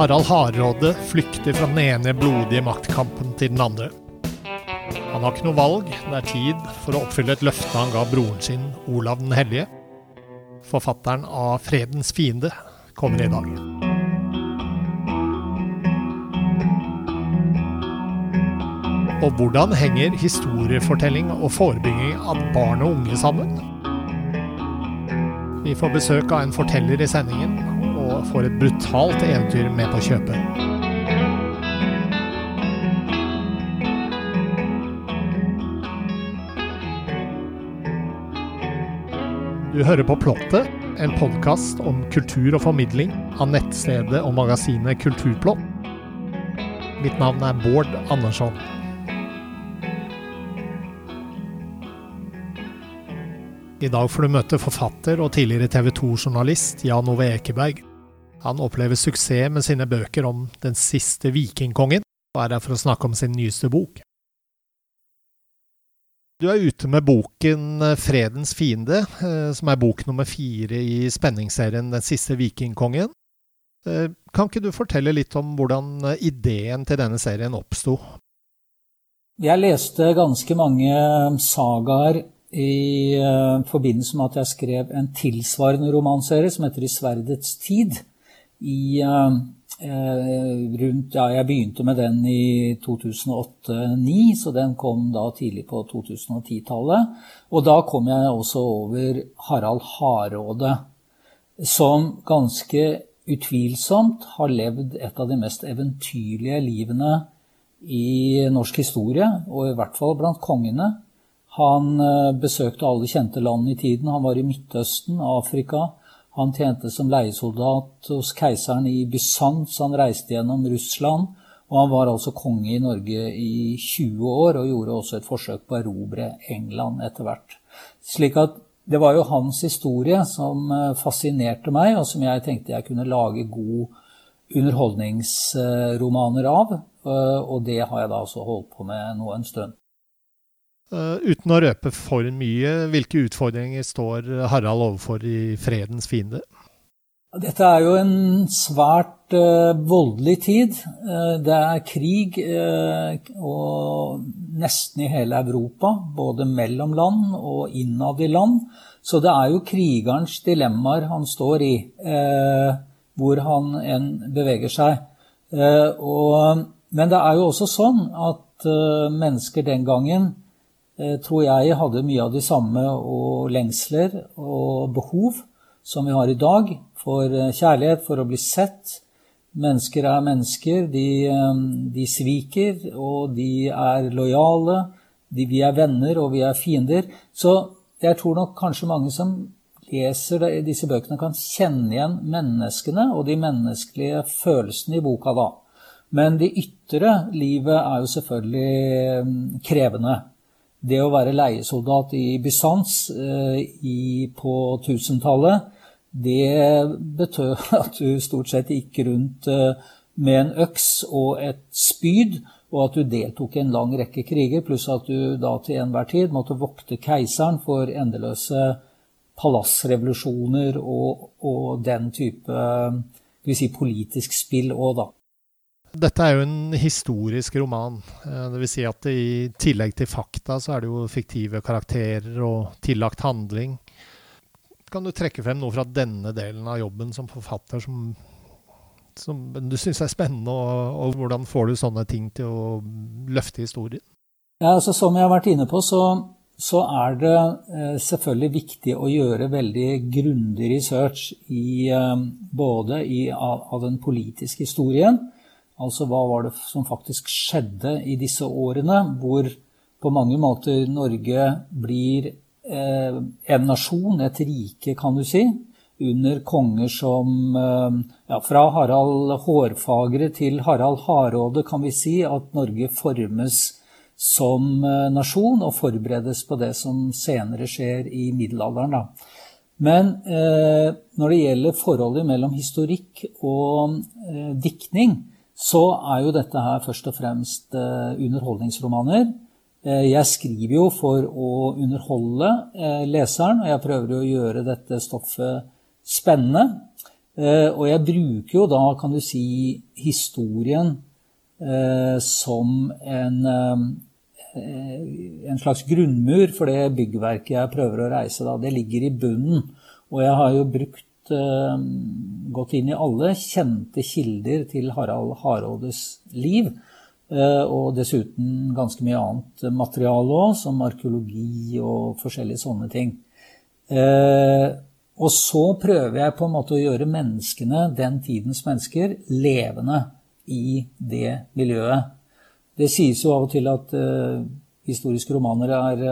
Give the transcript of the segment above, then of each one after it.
Harald Hardråde flykter fra den ene blodige maktkampen til den andre. Han har ikke noe valg, det er tid for å oppfylle et løfte han ga broren sin, Olav den hellige. Forfatteren av 'Fredens fiende' kommer i dag. Og hvordan henger historiefortelling og forebygging av barn og unge sammen? Vi får besøk av en forteller i sendingen, og får et brutalt eventyr med på kjøpet. Du hører på Plottet, en podkast om kultur og formidling av nettstedet og magasinet Kulturplott. Mitt navn er Bård Andersson. I dag får du møte forfatter og tidligere TV 2-journalist Jan Ove Ekeberg. Han opplever suksess med sine bøker om den siste vikingkongen, og er her for å snakke om sin nyeste bok. Du er ute med boken 'Fredens fiende', eh, som er bok nummer fire i spenningsserien 'Den siste vikingkongen'. Eh, kan ikke du fortelle litt om hvordan eh, ideen til denne serien oppsto? Jeg leste ganske mange sagaer i forbindelse med at jeg skrev en tilsvarende romanserie som heter 'I sverdets tid'. I Eh, rundt, ja, jeg begynte med den i 2008-2009, så den kom da tidlig på 2010-tallet. Og da kom jeg også over Harald Hardråde, som ganske utvilsomt har levd et av de mest eventyrlige livene i norsk historie, og i hvert fall blant kongene. Han eh, besøkte alle kjente land i tiden. Han var i Midtøsten, Afrika, han tjente som leiesoldat hos keiseren i Bysants. Han reiste gjennom Russland. Og han var altså konge i Norge i 20 år, og gjorde også et forsøk på å erobre England etter hvert. Slik at det var jo hans historie som eh, fascinerte meg, og som jeg tenkte jeg kunne lage gode underholdningsromaner av. Eh, og det har jeg da også holdt på med nå en stund. Uh, uten å røpe for mye, hvilke utfordringer står Harald overfor i fredens fiende? Dette er jo en svært uh, voldelig tid. Uh, det er krig og nesten i hele Europa, både mellom land og innad i land. Så det er jo krigerens dilemmaer han står i, hvor han enn beveger seg. Og, men det er jo også sånn at mennesker den gangen tror jeg hadde mye av de samme og lengsler og behov som vi har i dag, for eh, kjærlighet, for å bli sett. Mennesker er mennesker. De, eh, de sviker, og de er lojale. De, vi er venner, og vi er fiender. Så jeg tror nok kanskje mange som leser disse bøkene, kan kjenne igjen menneskene og de menneskelige følelsene i boka da. Men det ytre livet er jo selvfølgelig krevende. Det å være leiesoldat i Bysants eh, på 1000-tallet, det betød at du stort sett gikk rundt eh, med en øks og et spyd, og at du deltok i en lang rekke kriger, pluss at du da til enhver tid måtte vokte keiseren for endeløse palassrevolusjoner og, og den type si, politisk spill òg, da. Dette er jo en historisk roman. Dvs. det vil si at i tillegg til fakta, så er det jo fiktive karakterer og tillagt handling. Kan du trekke frem noe fra denne delen av jobben som forfatter som, som du syns er spennende, og, og, hvordan får du sånne ting til å løfte historien? Ja, altså Som jeg har vært inne på, så, så er det eh, selvfølgelig viktig å gjøre veldig grundig research i, eh, både i, av, av den politiske historien, Altså hva var det som faktisk skjedde i disse årene, hvor på mange måter Norge blir eh, en nasjon, et rike, kan du si, under konger som eh, ja, Fra Harald Hårfagre til Harald Hardråde kan vi si at Norge formes som eh, nasjon og forberedes på det som senere skjer i middelalderen. Da. Men eh, når det gjelder forholdet mellom historikk og eh, diktning, så er jo dette her først og fremst eh, underholdningsromaner. Eh, jeg skriver jo for å underholde eh, leseren, og jeg prøver å gjøre dette stoffet spennende. Og jeg bruker jo da, kan du si, historien som en, en slags grunnmur for det byggverket jeg prøver å reise. Da. Det ligger i bunnen. Og jeg har jo brukt gått inn i alle kjente kilder til Harald Hardrådes liv. Eh, og dessuten ganske mye annet materiale òg, som arkeologi og forskjellige sånne ting. Eh, og så prøver jeg på en måte å gjøre menneskene, den tidens mennesker, levende i det miljøet. Det sies jo av og til at historiske romaner er,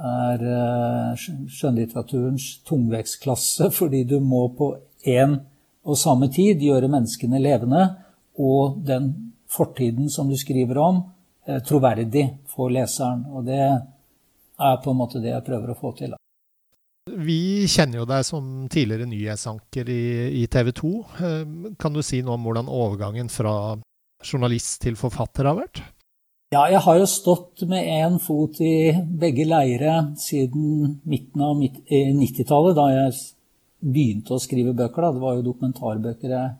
er uh, skjønnlitteraturens tungvektsklasse, fordi du må på én og samme tid gjøre menneskene levende, og den fortiden som du skriver om, eh, troverdig for leseren. Og det er på en måte det jeg prøver å få til. Vi kjenner jo deg som tidligere nyhetsanker i, i TV 2. Eh, kan du si noe om hvordan overgangen fra journalist til forfatter har vært? Ja, jeg har jo stått med én fot i begge leire siden midten av 90-tallet, da jeg begynte å skrive bøker. Da. Det var jo dokumentarbøker jeg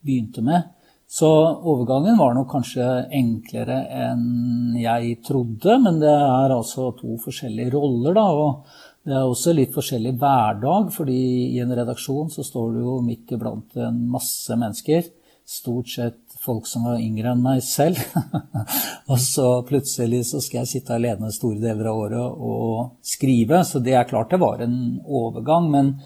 begynte med. Så overgangen var nok kanskje enklere enn jeg trodde, men det er altså to forskjellige roller, da. Og det er også litt forskjellig hverdag, fordi i en redaksjon så står du jo midt iblant en masse mennesker. Stort sett folk som var yngre enn meg selv. og så plutselig så skal jeg sitte alene store deler av året og skrive. Så det er klart det var en overgang. men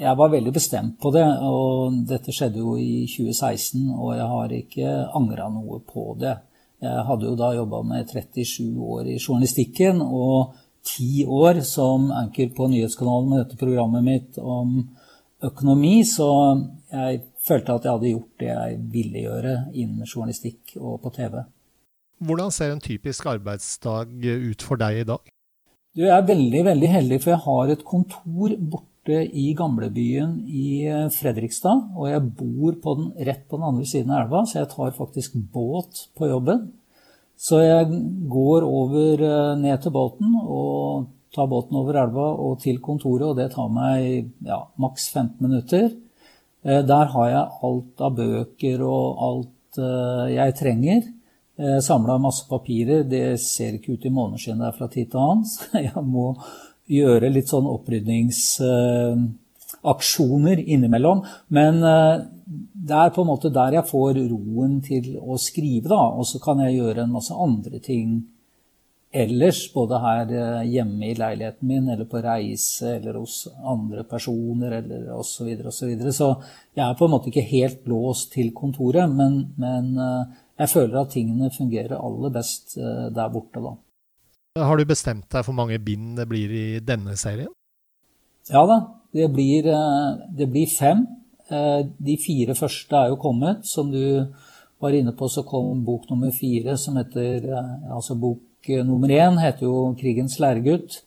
jeg var veldig bestemt på det, og dette skjedde jo i 2016, og jeg har ikke angra noe på det. Jeg hadde jo da jobba med 37 år i journalistikken og 10 år som anker på nyhetskanalen med dette programmet mitt om økonomi, så jeg følte at jeg hadde gjort det jeg ville gjøre innen journalistikk og på TV. Hvordan ser en typisk arbeidsdag ut for deg i dag? Du, jeg er veldig veldig heldig, for jeg har et kontor borte i gamlebyen i eh, Fredrikstad. Og jeg bor på den, rett på den andre siden av elva, så jeg tar faktisk båt på jobben. Så jeg går over eh, ned til båten og tar båten over elva og til kontoret, og det tar meg ja, maks 15 minutter. Eh, der har jeg alt av bøker og alt jeg trenger. Samla masse papirer. Det ser ikke ut i måneskinnet der fra tid til annen. Så jeg må gjøre litt sånn opprydningsaksjoner innimellom. Men eh, det er på en måte der jeg får roen til å skrive, da. Og så kan jeg gjøre en masse andre ting ellers, både her eh, hjemme i leiligheten min, eller på reise, eller hos andre personer, eller osv. Og så, videre. så jeg er på en måte ikke helt låst til kontoret, men, men eh, jeg føler at tingene fungerer aller best der borte, da. Har du bestemt deg for mange bind det blir i denne serien? Ja da, det blir, eh, det blir, fem. Eh, de fire første er jo kommet. Som du var inne på, så kom bok nummer fire, som heter eh, Altså bok nummer én heter jo 'Krigens læregutt'.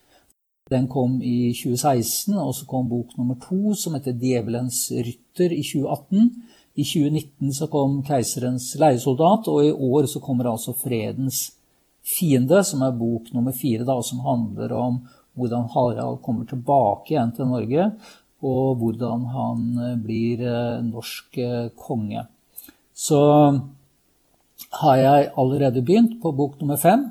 Den kom i 2016, og så kom bok nummer to, som heter 'Djevelens rytter', i 2018. I 2019 så kom 'Keiserens leiesoldat', og i år så kommer altså 'Fredens fiende', som er bok nummer fire, da, som handler om hvordan Harald kommer tilbake igjen til Norge, og hvordan han eh, blir eh, norsk eh, konge. Så har jeg allerede begynt på bok nummer fem,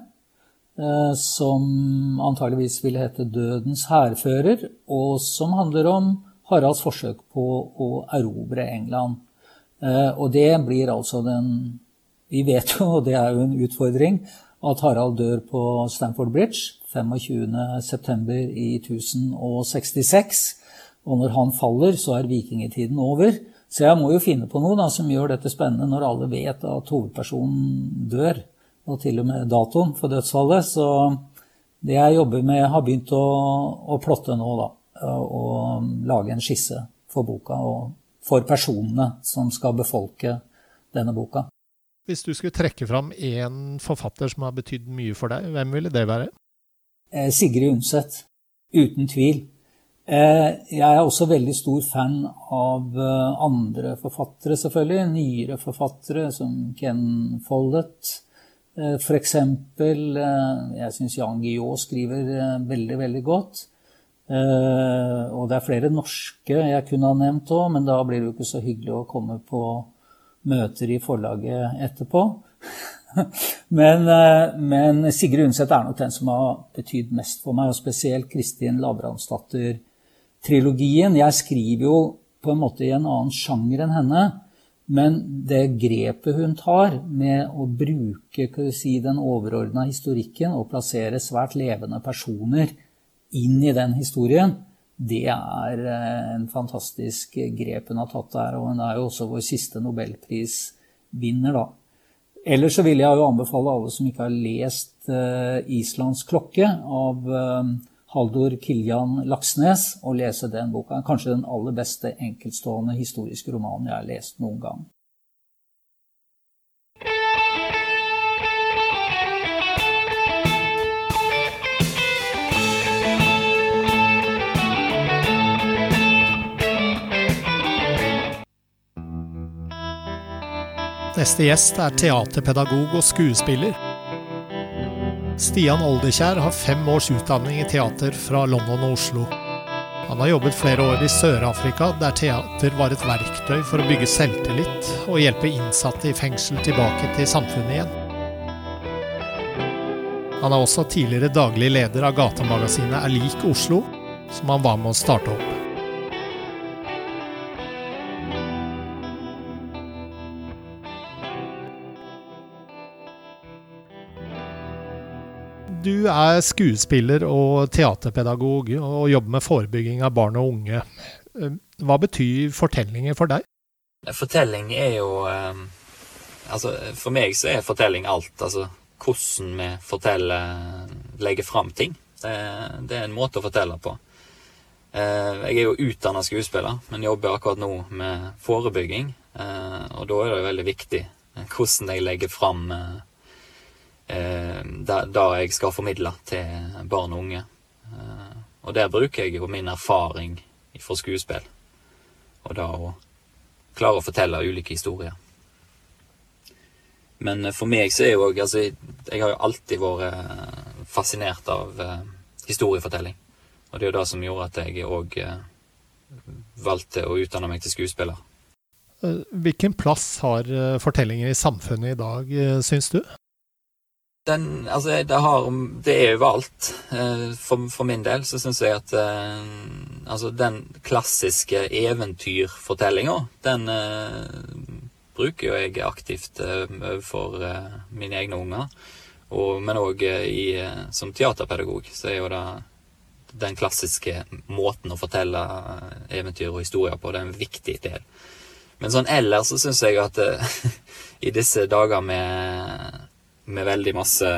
som antageligvis vil hete 'Dødens hærfører', og som handler om Haralds forsøk på å erobre England. Og det blir altså den Vi vet jo, og det er jo en utfordring, at Harald dør på Stamford Bridge 25.9. i 1066. Og når han faller, så er vikingtiden over. Så jeg må jo finne på noe da, som gjør dette spennende, når alle vet at hovedpersonen dør. Og til og med datoen for dødsfallet. Så det jeg jobber med, har begynt å, å plotte nå, da. Og lage en skisse for boka, og for personene som skal befolke denne boka. Hvis du skulle trekke fram én forfatter som har betydd mye for deg, hvem ville det være? Eh, Sigrid Undset. Uten tvil. Eh, jeg er også veldig stor fan av eh, andre forfattere, selvfølgelig. Nyere forfattere som Ken Follett. For eksempel, jeg syns Jan Guillaud skriver veldig, veldig godt. og det er flere norske jeg kunne ha nevnt òg, men da blir det jo ikke så hyggelig å komme på møter i forlaget etterpå. men, men, Sigrid Undset er nok den som har betydd mest for meg, og spesielt Kristin Lavransdatter-trilogien. Jeg skriver jo på en måte i en annen sjanger enn henne. Men det grepet hun tar med å bruke si, den overordna historikken og plassere svært levende personer inn i den historien, det er eh, en fantastisk grep hun har tatt der. Og hun er jo også vår siste nobelprisvinner, da. Ellers så vil jeg jo anbefale alle som ikke har lest uh, 'Islands klokke' av uh, Haldor Kiljan Laksnes å lese den boka. Kanskje den aller beste enkeltstående historiske romanen jeg har lest noen gang. Neste gjest er teaterpedagog og skuespiller. Stian Oldekjær har fem års utdanning i teater fra London og Oslo. Han har jobbet flere år i Sør-Afrika, der teater var et verktøy for å bygge selvtillit og hjelpe innsatte i fengsel tilbake til samfunnet igjen. Han er også tidligere daglig leder av gatemagasinet Er lik Oslo, som han var med å starte opp. Du er skuespiller og teaterpedagog og jobber med forebygging av barn og unge. Eh, hva betyr fortellinger for deg? Fortelling er jo eh, Altså, for meg så er fortelling alt. Altså hvordan vi forteller, legger fram ting. Det, det er en måte å fortelle på. Eh, jeg er jo utdanna skuespiller, men jobber akkurat nå med forebygging. Og da er det jo veldig viktig hvordan jeg legger fram det, det jeg skal formidle til barn og unge. Eh, og der bruker jeg jo min erfaring fra skuespill, og da å klare å fortelle ulike historier. Men for meg så er jo altså, Jeg har jo alltid vært fascinert av historiefortelling. Og det er jo det som gjorde at jeg òg valgte å utdanne meg til skuespiller. Hvilken plass har fortellinger i samfunnet i dag, syns du? Den, altså, det, har, det er overalt. Eh, for, for min del så syns jeg at eh, altså, den klassiske eventyrfortellinga, den eh, bruker jo jeg aktivt overfor mine egne unger. Og, men òg som teaterpedagog så er jo det den klassiske måten å fortelle eventyr og historier på, det er en viktig del. Men sånn ellers så syns jeg at i disse dager med med veldig masse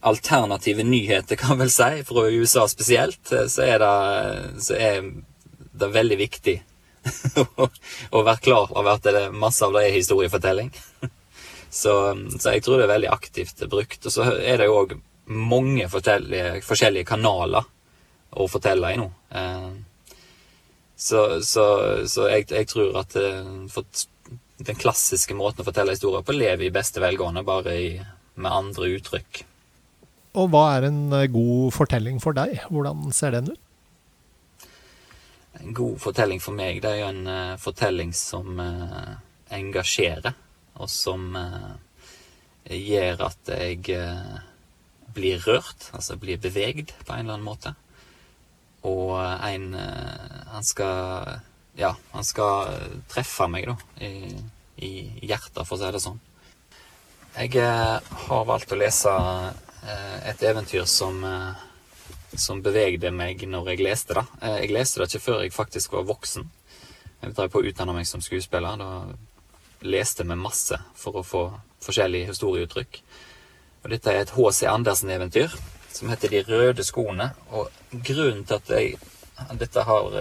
alternative nyheter, kan vel si, fra USA spesielt, eh, så er det, så er det veldig viktig å være klar over at det masse av det er historiefortelling. Så, så, jeg tror det er veldig aktivt brukt. Og så er det jo òg mange forskjellige, kanaler å fortelle i nå. Eh, så, så, så jeg, jeg, tror at eh, den klassiske måten å fortelle historier på lever i beste velgående, bare i med andre uttrykk. Og hva er en eh, god fortelling for deg? Hvordan ser den ut? En god fortelling for meg, det er jo en uh, fortelling som uh, engasjerer, og som uh, gjør at jeg blir rørt, altså blir bevegd på en eller annen måte. Og en Han skal Ja, han skal treffe meg, da, i, i hjertet, for å si det sånn. Jeg eh, har valgt å lese eh, et eventyr som, eh, som bevegde meg når jeg leste det. Jeg leste det ikke før jeg faktisk var voksen. Jeg drev på å utdanne meg som skuespiller. Da leste vi masse for å få forskjellige historieuttrykk. Og dette er et H.C. Andersen-eventyr som heter De røde skoene. Og grunnen til at jeg, dette har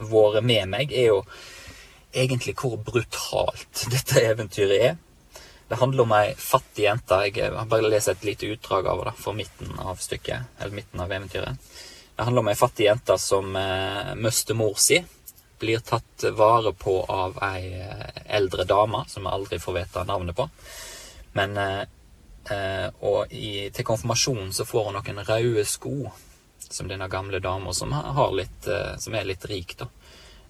vært med meg, er jo egentlig hvor brutalt dette eventyret er. Det handler om ei fattig jente. Jeg har bare lest et lite utdrag av det for midten av stykket, eller midten av eventyret. Det handler om ei fattig jente som eh, mister mor si. Blir tatt vare på av ei eh, eldre dame som vi aldri får vite navnet på. Men eh, eh, Og i, til konfirmasjonen så får hun noen røde sko som denne gamle dama, som, eh, som er litt rik, da,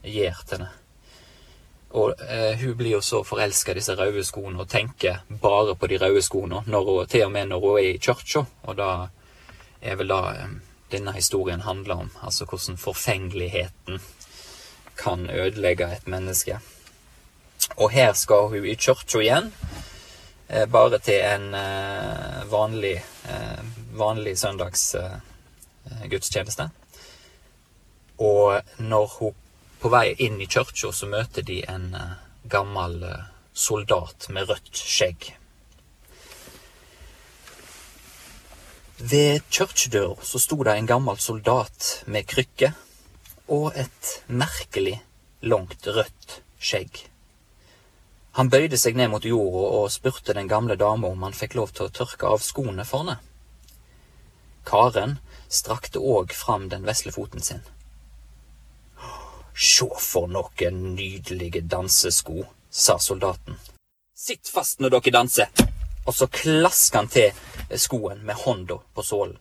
gir til henne. Og eh, hun blir jo så forelska i disse røde skoene og tenker bare på de røde skoene, når hun, til og med når hun er i kirka. Og da er vel da eh, denne historien handler om, altså hvordan forfengeligheten kan ødelegge et menneske. Og her skal hun i kirka igjen, eh, bare til en eh, vanlig, vanlig søndags gudstjeneste. Og når hun på vei inn i kirka så møter de en uh, gammel uh, soldat med rødt skjegg. Ved kirkedøra så sto det en gammel soldat med krykke og et merkelig langt rødt skjegg. Han bøyde seg ned mot jorda og spurte den gamle dama om han fikk lov til å tørke av skoene for henne. Karen strakte òg fram den vesle foten sin. Sjå for noen nydelige dansesko, sa soldaten. Sitt fast når dere danser! Og så klaska han til skoen med hånda på sålen.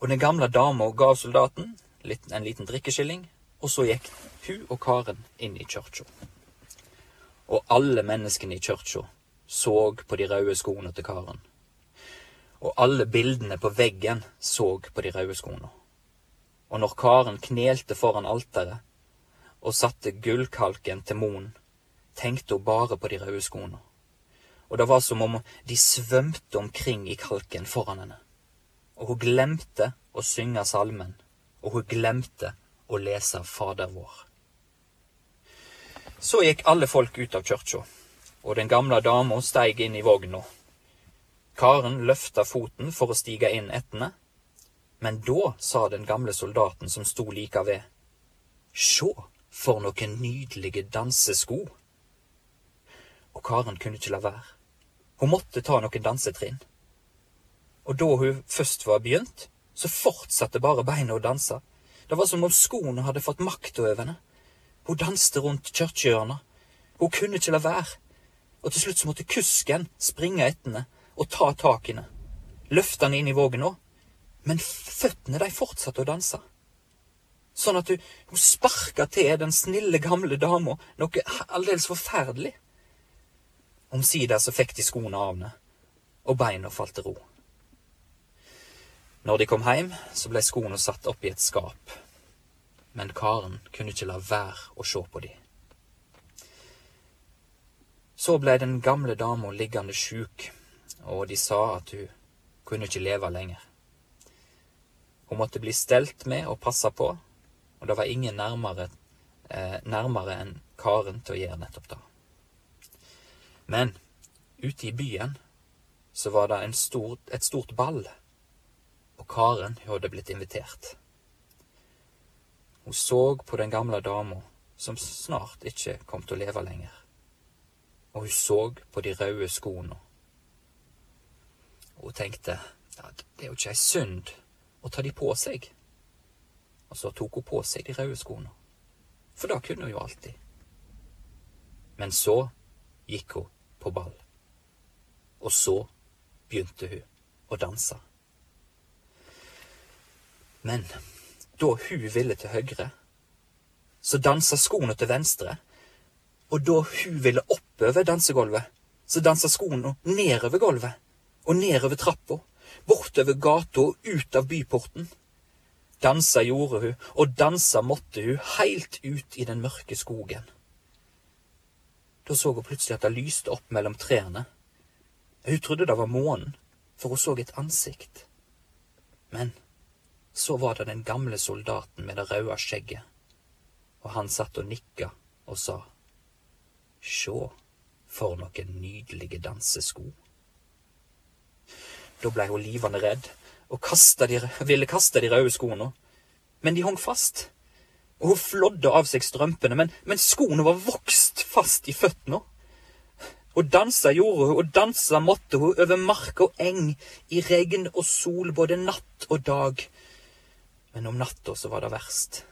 Og den gamle dama gav soldaten en liten drikkeskilling, og så gikk hun og Karen inn i kirka. Og alle menneskene i kirka så på de røde skoene til Karen. Og alle bildene på veggen så på de røde skoene og når Karen knelte foran alteret og satte gullkalken til moen, tenkte hun bare på de røde skoene, og det var som om de svømte omkring i kalken foran henne, og hun glemte å synge salmen, og hun glemte å lese Fader vår. Så gikk alle folk ut av kirka, og den gamle dama steig inn i vogna. Karen løfta foten for å stige inn ettene, men da sa den gamle soldaten som sto like ved, Sjå, for noen nydelige dansesko. Og Karen kunne ikke la være. Hun måtte ta noen dansetrinn. Og da hun først var begynt, så fortsatte bare beina å danse. Det var som om skoene hadde fått makt over henne. Hun danste rundt kirkehjørnet. Hun kunne ikke la være. Og til slutt så måtte kusken springe etter henne og ta tak i. Løfte henne inn i vågen òg men føttene de fortsatte å danse. Sånn at hun, hun sparka til den snille, gamle dama noe aldeles forferdelig. Omsider så fikk de skoene av henne, og beina falt til ro. Når de kom hjem, så ble skoene satt opp i et skap, men Karen kunne ikke la være å se på de. Så blei den gamle dama liggende sjuk, og de sa at hun kunne ikke leve lenger. Hun måtte bli stelt med og passa på, og det var ingen nærmere, eh, nærmere enn Karen til å gjøre nettopp det. Men ute i byen så var det stor, et stort ball, og Karen hadde blitt invitert. Hun så på den gamle dama som snart ikke kom til å leve lenger, og hun så på de røde skoene. Og hun tenkte at det er jo ikke ei synd å ta de på seg. Og så tok hun på seg de røde skoene. For da kunne hun jo alltid. Men så gikk hun på ball. Og så begynte hun å danse. Men da hun ville til høyre, så dansa skoene til venstre. Og da hun ville oppover dansegulvet, så dansa skoene nedover gulvet og nedover trappa bortover gata og ut av byporten. Dansa gjorde hun, og dansa måtte hun, heilt ut i den mørke skogen. Da så hun plutselig at det lyste opp mellom trærne. Hun trodde det var månen, for hun så et ansikt. Men så var det den gamle soldaten med det røde skjegget, og han satt og nikka og sa, Sjå, for noen nydelige dansesko. Da blei hun livende redd og de, ville kaste de røde skoene. Men de hang fast, og hun flådde av seg strømpene, men, men skoene var vokst fast i føttene. Og dansa gjorde hun, og dansa måtte hun over mark og eng, i regn og sol, både natt og dag. Men om natta så var det verst.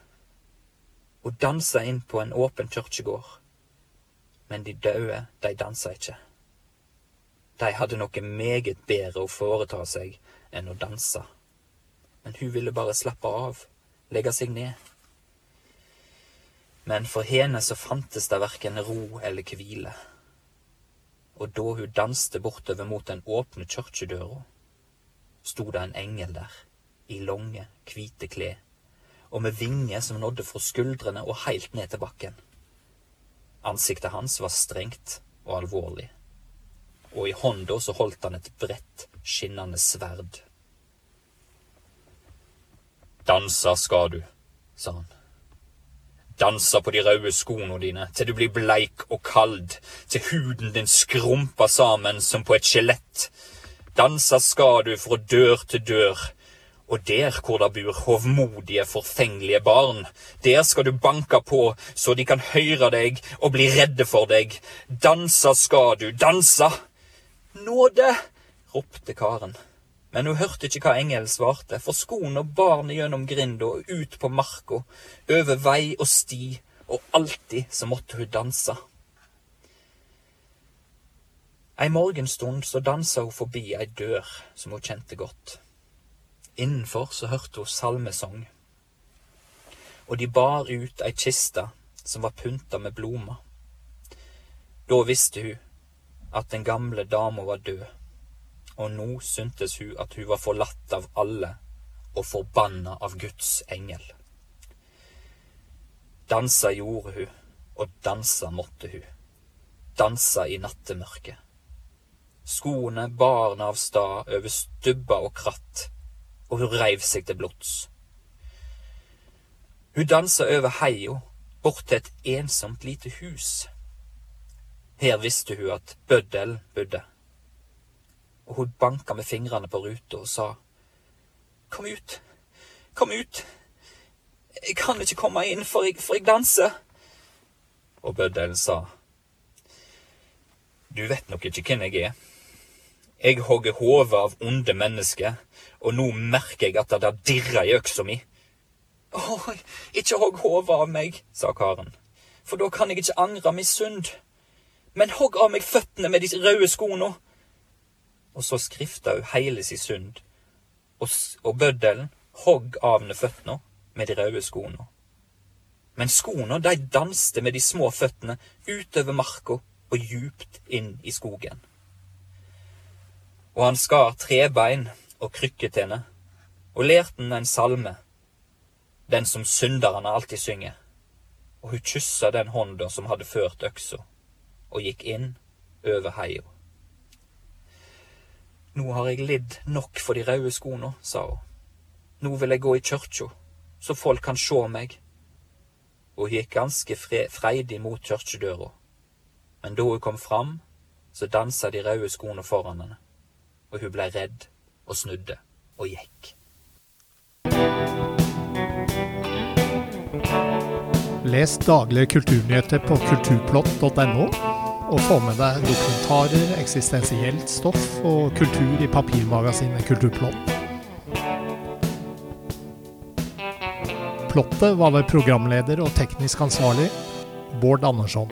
Hun dansa inn på en åpen kirkegård. Men de døde, de dansa ikke. De hadde noe meget bedre å foreta seg enn å danse. men hun ville bare slappe av, legge seg ned. Men for henne så fantes det verken ro eller hvile. Og da hun danste bortover mot den åpne kirkedøra, sto det en engel der, i lange, hvite klær, og med vinger som nådde fra skuldrene og heilt ned til bakken. Ansiktet hans var strengt og alvorlig, og i hånda så holdt han et bredt, skinnende sverd. Dansa skal du, sa han. Dansa på de røde skoene dine til du blir bleik og kald, til huden din skrumper sammen som på et skjelett. Dansa skal du fra dør til dør, og der hvor det bor hovmodige, forfengelige barn, der skal du banke på så de kan høre deg og bli redde for deg. Dansa skal du, dansa! Nåde! ropte karen. Men hun hørte ikke hva engelen svarte, for skoen og barnet gjennom grinda og ut på marka, over vei og sti, og alltid så måtte hun danse. Ei morgenstund så dansa hun forbi ei dør som hun kjente godt. Innenfor så hørte hun salmesang, og de bar ut ei kiste som var pynta med blomster. Da visste hun at den gamle dama var død og nå syntes hun at hun var forlatt av alle og forbanna av Guds engel. Dansa gjorde hun, og dansa måtte hun. Dansa i nattemørket. Skoene bar henne av stad over stubber og kratt, og hun reiv seg til blods. Hun dansa over heia, bort til et ensomt lite hus. Her visste hun at Bøddel bodde og hun banka med fingrene på ruta og sa Kom ut, kom ut, jeg kan ikke komme inn, for jeg, for jeg danser. Og bøddelen sa Du vet nok ikke hvem jeg er. Jeg hogger hodet av onde mennesker, og nå merker jeg at det dirrer i øksa mi. Å, ikke hogg hodet av meg, sa karen, for da kan jeg ikke angre min synd. Men hogg av meg føttene med de røde skoene og så skrifta hun heile si synd, og, og bøddelen hogg av henne føttene med de røde skoene. Men skoene, de danste med de små føttene utover marka og djupt inn i skogen. Og han skar trebein og krykket henne, og lærte henne en salme, den som synderne alltid synger, og hun kyssa den hånda som hadde ført øksa, og gikk inn over heia. Nå har jeg lidd nok for de røde skoene, sa hun. Nå vil jeg gå i kyrkja, så folk kan sjå meg. Og hun gikk ganske freidig mot kyrkjedøra, men da hun kom fram, så dansa de røde skoene foran henne, og hun blei redd og snudde og gikk. Les daglige kulturnyheter på kulturplott.no og få med deg dokumentarer, eksistensielt stoff og kultur i papirmagasinet Kulturplott. Plottet var ved programleder og teknisk ansvarlig Bård Andersson.